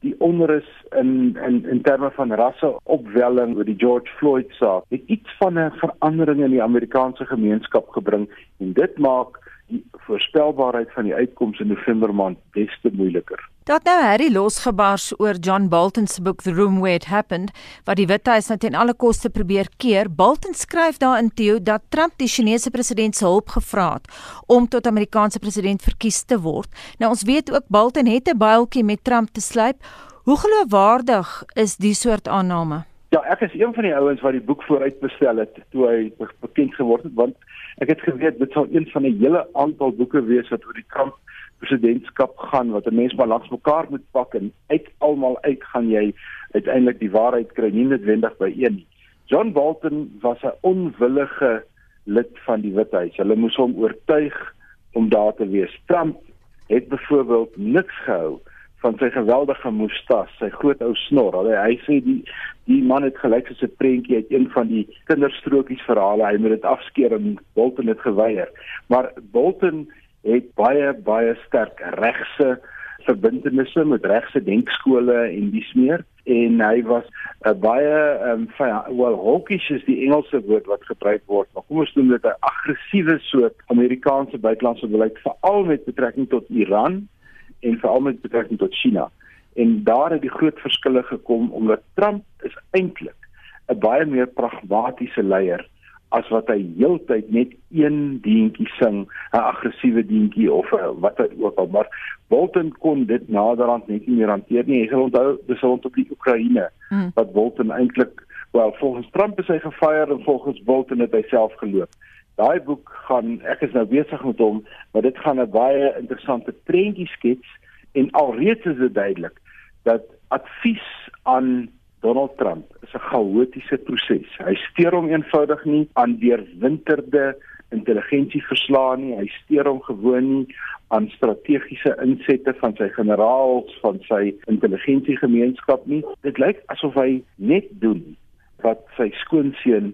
die onrus in in in terme van rasse opwelling oor die George Floyd saak het iets van 'n verandering in die Amerikaanse gemeenskap gebring en dit maak die voorspelbaarheid van die uitkomste in November maand des te moeiliker. Dat nou Harry losgebars oor John Bolton se boek The Room Where It Happened, wat die Withuis nou teen alle koste probeer keer. Bolton skryf daarin toe dat Trump die Chinese president se hulp gevra het om tot Amerikaanse president verkies te word. Nou ons weet ook Bolton het 'n byltjie met Trump te slyp. Hoe geloofwaardig is die soort aanname? Ja, ek is een van die ouens wat die boek vooruit bestel het toe hy bekend geword het want Ek het geweet dit sal een van 'n hele aantal boeke wees wat oor die Trump presidentskap gaan wat 'n mens maar langs mekaar moet pak en uit almal uit gaan jy uiteindelik die waarheid kry nie noodwendig by een nie. John Bolton was 'n onwillige lid van die Withuis. Hulle moes hom oortuig om daar te wees. Trump het byvoorbeeld niks gehou van sy geweldige moestas, sy groot ou snor. Hy, hy sê die die man het gelyk soos 'n prentjie uit een van die kinderstrokies verhale. Hy moet dit afskeer en Bolton het geweier. Maar Bolton het baie baie sterk regse verbintenisse met regse denkskole en dis meer en hy was 'n uh, baie ehm um, well hawkish is die Engelse woord wat gebruik word maar kom ons noem dit 'n aggressiewe soort Amerikaanse buitelandse beleid veral met betrekking tot Iran en veral met betrekking tot China. En daar het die groot verskille gekom omdat Trump is eintlik 'n baie meer pragmatiese leier as wat hy heeltyd net een deentjie sing, 'n aggressiewe deentjie of wat dit ook al, maar Bolton kon dit naderhand net nie meer hanteer nie. Hy sal onthou dis rondom die Oekraïne hmm. wat Bolton eintlik wel volgens Trump is hy gefire en volgens Bolton het hy self geloop. Daai boek gaan ek is nou besig met hom, maar dit gaan 'n baie interessante prentjie skets en alreeds is dit duidelik dat advies aan Donald Trump is 'n chaotiese proses. Hy steur hom eenvoudig nie aan deurwinterde intelligensieverslae nie. Hy steur hom gewoon nie aan strategiese insette van sy generaals van sy intelligensiegemeenskap nie. Dit lyk asof hy net doen wat sy skoonseun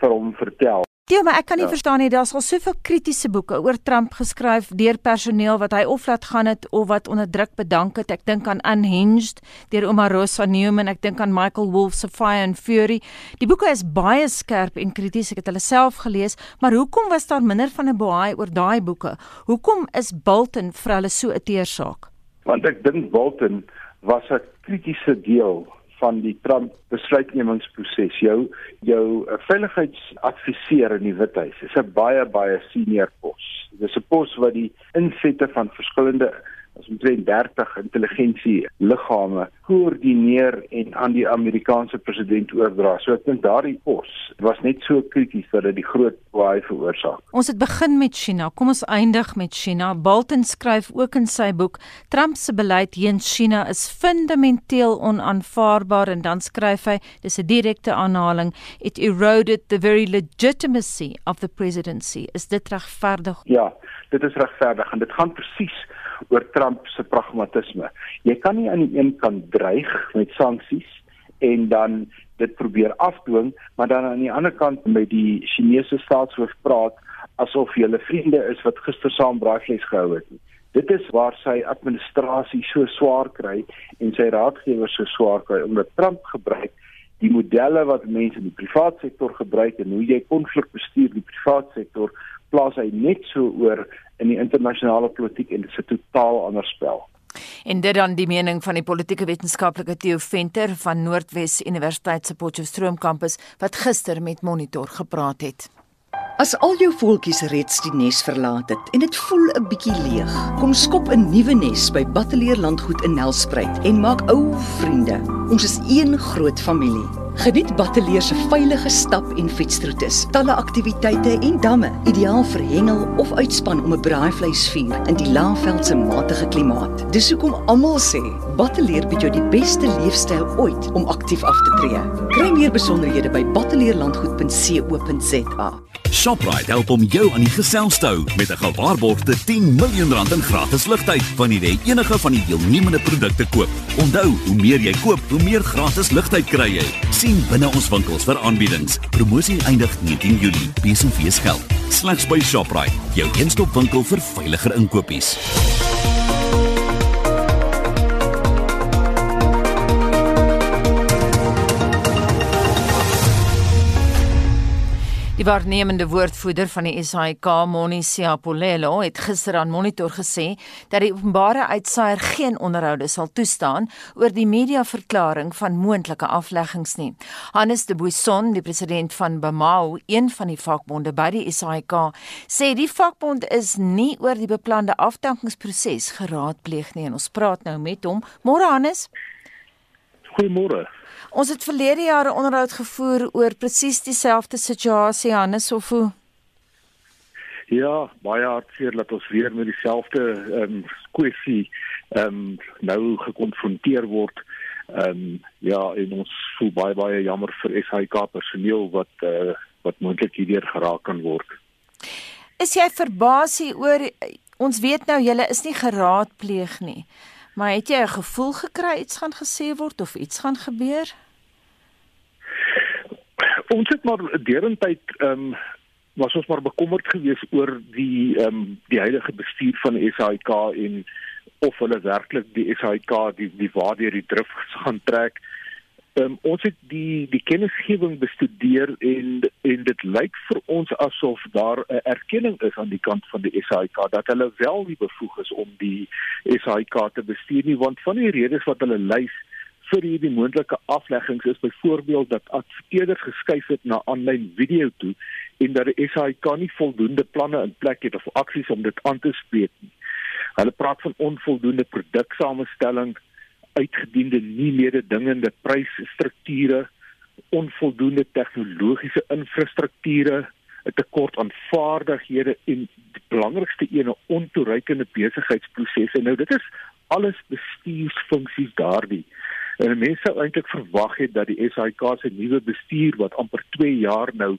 vir hom vertel. Ja, maar ek kan nie ja. verstaan nie, daar's al soveel kritiese boeke oor Trump geskryf deur personeel wat hy of laat gaan het of wat onder druk bedank het. Ek dink aan Unhinged deur Omarosa Newman, ek dink aan Michael Wolff se Fire and Fury. Die boeke is baie skerp en krities. Ek het hulle self gelees, maar hoekom was daar minder van 'n boei oor daai boeke? Hoekom is Bolton vir hulle so 'n teersaak? Want ek dink Bolton was 'n kritiese deel van die Trump besluitnemingsproses. Jou jou uh, veiligheidsadviseur in die Withuis is 'n baie baie senior pos. Dis 'n pos wat die insette van verskillende as omtrent 30 intelligensie liggame koördineer en aan die Amerikaanse president oordra. So ek dink daardie pos was net so krities dat dit die groot kwaai veroorsaak. Ons het begin met China. Kom ons eindig met China. Bolton skryf ook in sy boek Trump se beleid teen China is fundamenteel onaanvaarbaar en dan skryf hy dis 'n direkte aanhaling it eroded the very legitimacy of the presidency. Is dit regverdig? Ja, dit is regverdig en dit gaan presies oor Trump se pragmatisme. Jy kan nie aan die een kant dreig met sanksies en dan dit probeer afdwing, maar dan aan die ander kant met die Chinese staatshoof praat asof jy 'n vriende is wat gister saam braaivleis gehou het. Dit is waar sy administrasie so swaar kry en sy raadgewers so swaar kry omdat Trump gebruik die modelle wat mense in die private sektor gebruik en hoe jy konflik bestuur in die private sektor plaas hy net so oor in die internasionale politiek en dit is 'n totaal ander spel. En dit dan die mening van die politieke wetenskaplike Theo Venter van Noordwes Universiteit se Potchefstroom kampus wat gister met Monitor gepraat het. As al jou voeltjies reeds die nes verlaat het en dit voel 'n bietjie leeg, kom skop 'n nuwe nes by Batteleer Landgoed in Nelspruit en maak ou vriende. Ons is een groot familie. Geniet Batteleer se veilige stap en fietsroetes, talle aktiwiteite en damme, ideaal vir hengel of uitspan om 'n braaivleisvuur in die Laagveld se matige klimaat. Dis hoekom almal sê Batteleer bied jou die beste leefstyl ooit om aktief af te tree. Kry meer besonderhede by batteleerlandgoed.co.za. Shoprite help om jou aan die gesels te hou met 'n gewaarborgde 10 miljoen rand in gratis lugtyd wanneer jy enige van die deelnemende produkte koop. Onthou, hoe meer jy koop, hoe meer gratis lugtyd kry jy. Sien binne ons winkels vir aanbiedings. Promosie eindig 19 Julie. Besenfees geld. Slegs by Shoprite, jou eenstop winkel vir veiliger inkopies. Die waarnemende woordvoerder van die SAIK, Moni Siapolelo, het gister aan Monitor gesê dat die openbare uitsaier geen onderhoude sal toestaan oor die mediaverklaring van moontlike afleggings nie. Hannes de Buisson, die president van Bamao, een van die vakbonde by die SAIK, sê die vakbond is nie oor die beplande afdankingsproses geraadpleeg nie en ons praat nou met hom. Môre Hannes. Goeiemôre. Ons het verlede jare onderhoud gevoer oor presies dieselfde situasie Hannes of hoe? Ja, baie hartseer dat ons weer met dieselfde ehm um, kwessie ehm um, nou gekonfronteer word. Ehm um, ja, en ons voel baie baie jammer vir SAIK personeel wat uh, wat moontlik hierdeur geraak kan word. Is jy verbaas oor ons weet nou julle is nie geraadpleeg nie. Maar het jy 'n gevoel gekry iets gaan gesê word of iets gaan gebeur? Ons het maar derentyd ehm um, was ons maar bekommerd geweest oor die ehm um, die huidige bestuur van SAIK en of hulle werklik die SAIK die die waardeur die drif gaan trek. Ehm um, ons het die die kennisgewing bestudeer en en dit lyk vir ons asof daar 'n erkenning is aan die kant van die SAIK dat hulle wel nie bevoeg is om die SAIK te bestuur nie want van die redes wat hulle lys vir hierdie moontlike afleggings is byvoorbeeld dat adverteerders geskuif het na aanlyn video toe en dat die SAIK nie voldoende planne in plek het of aksies om dit aan te spreek nie. Hulle praat van onvoldoende produksamestelling uitgediende nie mededingende prysstrukture, onvoldoende tegnologiese infrastrukture, 'n tekort aan vaardighede en die belangrikste een 'n ontoereikende besigheidsprosesse. Nou dit is alles bestuursfunksies daardie. En mense sou eintlik verwag het dat die SAIK se nuwe bestuur wat amper 2 jaar nou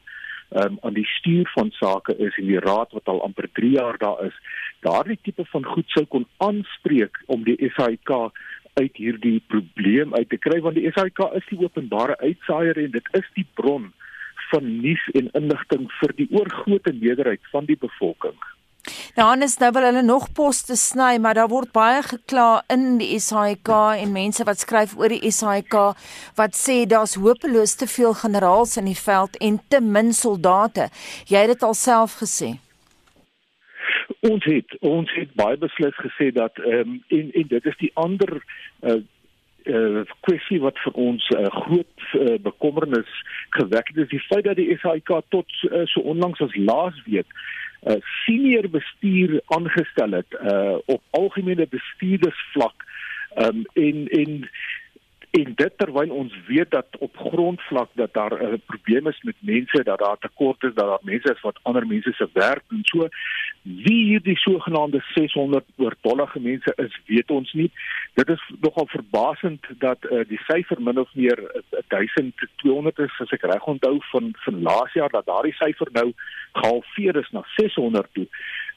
um, aan die stuur van sake is en die raad wat al amper 3 jaar daar is, daardie tipe van goed sou kon aanspreek om die SAIK uit hierdie probleem uit te kry want die SAIK is die openbare uitsaaier en dit is die bron van nuus en inligting vir die oorgrootste meerderheid van die bevolking. Dan is nou wel hulle nog poste sny, maar daar word baie gekla in die SAIK en mense wat skryf oor die SAIK wat sê daar's hopeloos te veel generaals in die veld en te min soldate. Jy het dit alself gesê ons het ons het baie beslis gesê dat ehm um, en en dit is die ander uh uh kwessie wat vir ons 'n uh, groot uh, bekommernis gewek het is die feit dat die SAIK tot uh, so onlangs as laasweek uh, senior bestuur aangestel het uh op algemene bestuurdersvlak um, en en en dit terwyl ons weet dat op grondvlak dat daar 'n uh, probleem is met mense dat daar tekort is dat daar mense is wat ander mense se werk doen. So wie hierdie sogenaamde 600 oortollige mense is weet ons nie. Dit is nogal verbasend dat uh, die syfer min of meer 1200 is as ek reg onthou van van laas jaar dat daardie syfer nou gehalveer is na 600 toe.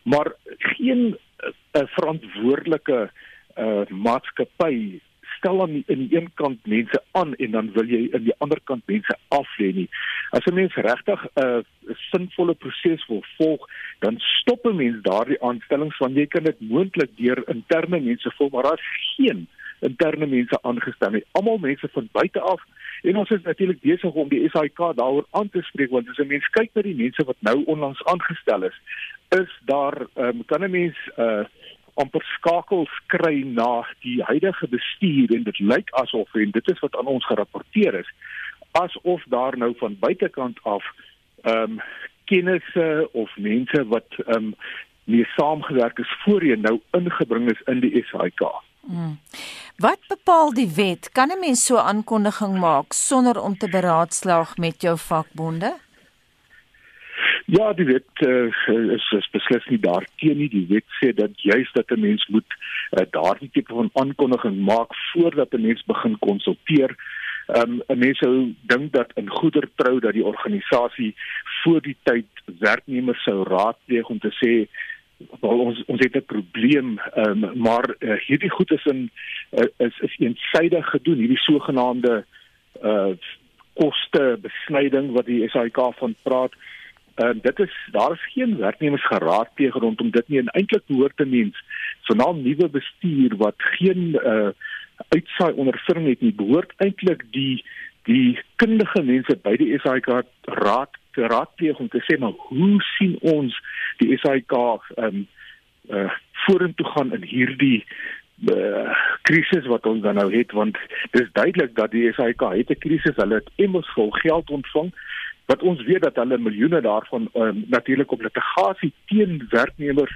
Maar geen 'n uh, uh, verantwoordelike uh, maatskappy stel aan in die een kant mense aan en dan wil jy in die ander kant mense af lê nie. As 'n mens regtig 'n uh, sinvolle proses wil volg, dan stop 'n mens daardie aanstellings want jy kan dit moontlik deur interne mense vul, maar daar's geen interne mense aangestel nie. Almal mense van buite af en ons is natuurlik besig om die SAIK daaroor aan te spreek want as 'n mens kyk na die mense wat nou onlangs aangestel is, is daar um, kan 'n mens uh amper skakels kry na die huidige bestuur en dit lyk asof en dit is wat aan ons gerapporteer is asof daar nou van buitekant af ehm um, kennisse of mense wat ehm um, nie saamgewerk is voorheen nou ingebring is in die SAIK. Hmm. Wat bepaal die wet? Kan 'n mens so aankondiging maak sonder om te beraadslaag met jou vakbonde? Ja, die wet uh, is, is beslis nie daarteen nie. Die wet sê dat juis dat 'n mens moet uh, daardie tipe van aankondiging maak voordat 'n mens begin konsulteer. Um, 'n mens sou dink dat in goeie trou dat die organisasie voor die tyd werknemers sou raadpleeg om te sê ons ons het 'n probleem um, maar uh, hierdie goed is in uh, is is eensydig gedoen hierdie sogenaamde uh koste besnyding wat die SAIK van praat En uh, dit is daar is geen werknemers geraadpleeg rondom dit nie en eintlik behoort 'n mens veral nuwe bestuur wat geen uh uitsaai ondervinding het nie behoort eintlik die die kundige mense by die SAIK raad te raadpleeg om te sê maar hoe sien ons die SAIK um uh vorentoe gaan in hierdie uh krisis wat ons dan nou het? Want dis duidelik dat die SAIK het 'n krisis hulle het immers vol geld ontvang wat ons weet dat hulle miljoene daarvan um, natuurlik op litigasie teen werknemers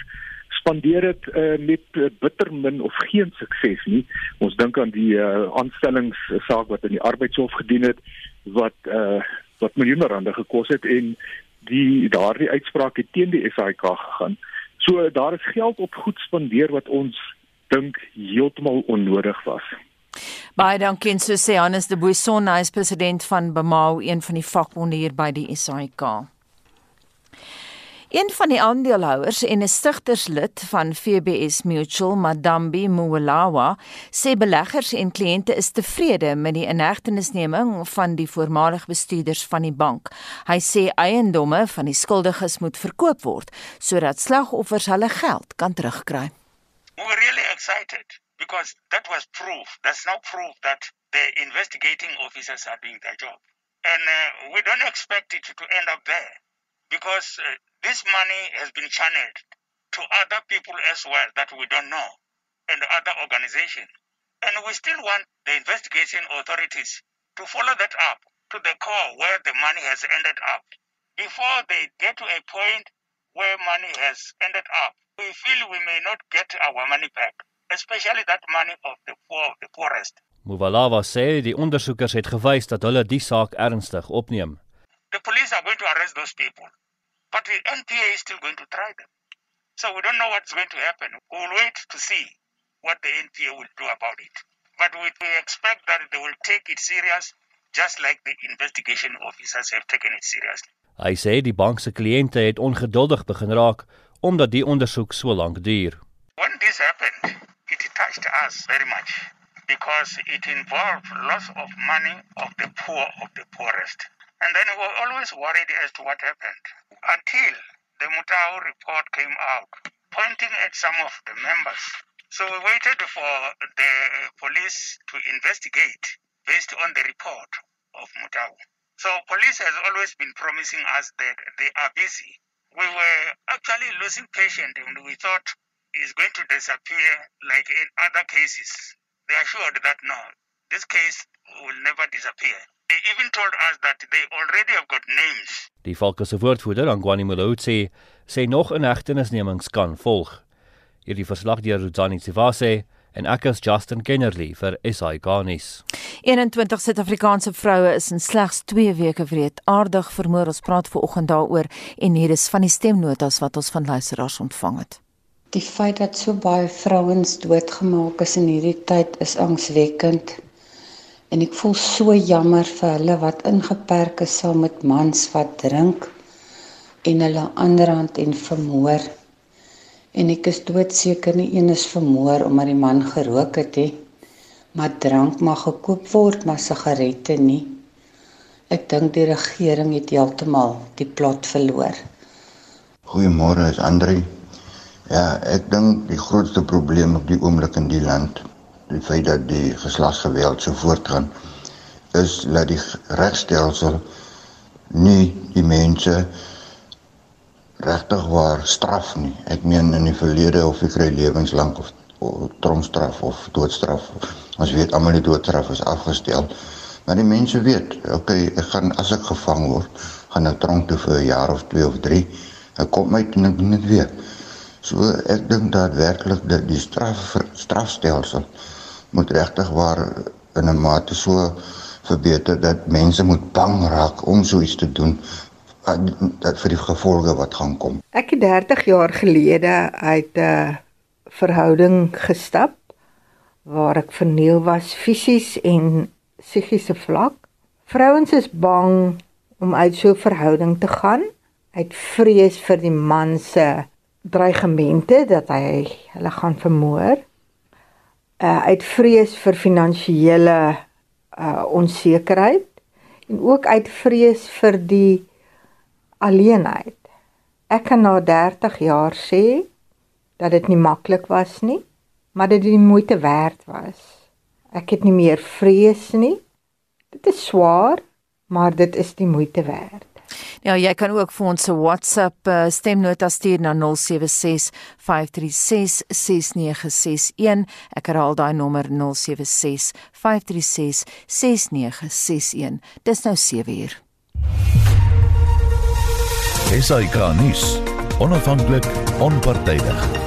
spandeer het uh, met uh, bitter min of geen sukses nie. Ons dink aan die uh, aanstellingssaak wat in die arbeidshof gedien het wat uh, wat miljoene rande gekos het en die daardie uitspraak het teen die SAIK gegaan. So daar is geld op goed spandeer wat ons dink heeltemal onnodig was. Baie dankie en so sê Hannes de Boisson, hy is president van Bemau, een van die vakbonde hier by die SAIK. Een van die aandeelhouers en 'n stigterslid van FBS Mutual, Madambi Mwelawa, sê beleggers en kliënte is tevrede met die inhegtenisneming van die voormalige bestuurders van die bank. Hy sê eiendomme van die skuldiges moet verkoop word sodat slagoffers hulle geld kan terugkry. We're really excited because that was proof. That's now proof that the investigating officers are doing their job. And uh, we don't expect it to end up there because uh, this money has been channeled to other people as well that we don't know and other organizations. And we still want the investigation authorities to follow that up to the core where the money has ended up. Before they get to a point where money has ended up, we feel we may not get our money back. Especially that money of the poor, the poorest. Muvalava sê die ondersoekers het gewys dat hulle die saak ernstig opneem. The police are going to arrest those people, but the NPA is still going to try them. So we don't know what's going to happen. We'll wait to see what the NPA will do about it. But we, we expect that they will take it serious just like the investigation officers have taken it seriously. Hy sê die bank se kliënte het ongeduldig begin raak omdat die ondersoek so lank duur. When this happened, touched us very much because it involved loss of money of the poor of the poorest. And then we were always worried as to what happened until the Mutau report came out, pointing at some of the members. So we waited for the police to investigate based on the report of Mutau. So police has always been promising us that they are busy. We were actually losing patience and we thought is going to disappear like in other cases. They assured that no, this case will never disappear. They even told us that they already have got names. Die Falke se woordvoerder, Angwani Molotsi, sê nog inhegtenisnemings kan volg. Hierdie verslag deur Ruzani Sivase en ek is Justin Kennerly vir SI Garnis. 21 Suid-Afrikaanse vroue is in slegs 2 weke wreedaardig vermoor. Ons praat ver oggend daaroor en hier is van die stemnotas wat ons van luisteraars ontvang het. Die feit dat so baie vrouens doodgemaak is in hierdie tyd is angswekkend. En ek voel so jammer vir hulle wat ingeperk is saam met mans wat drink en hulle aanrand en vermoor. En ek is doodseker nie een is vermoor omdat die man gerook het nie maar drank mag gekoop word maar sigarette nie. Ek dink die regering het heeltemal die plot verloor. Goeiemôre is Andre ja ek dink die grootste probleem op die oomblik in die land die feit dat die geslagsgeweld so voortgaan is dat die regstelsel nie die mense regtig waar straf nie. Ek meen in die verlede of ek kry lewenslank of, of tronkstraf of doodstraf. Ons weet almal die doodstraf is afgestel. Maar die mense weet, okay, ek gaan as ek gevang word, gaan ek tronk toe vir 'n jaar of 2 of 3. Ek kom uit en ek doen dit weer. So ek dink daadwerklik dat die straf strafstelsel moet regtig waar in 'n mate so verbeter dat mense moet bang raak om so iets te doen dat vir die gevolge wat gaan kom. Ek het 30 jaar gelede uit 'n verhouding gestap waar ek verniel was fisies en psigiese vlak. Vrouens is bang om uit so 'n verhouding te gaan uit vrees vir die man se dreigemente dat hy hulle gaan vermoor. Uh uit vrees vir finansiële uh onsekerheid en ook uit vrees vir die alleenheid. Ek kan na 30 jaar sê dat dit nie maklik was nie, maar dit die moeite werd was. Ek het nie meer vrees nie. Dit is swaar, maar dit is die moeite werd. Ja, jy kan ook vir ons 'n WhatsApp uh, stemnota stuur na 0765366961. Ek herhaal daai nommer 0765366961. Dis nou 7uur. SAK nuus. Onafhanklik, onpartydig.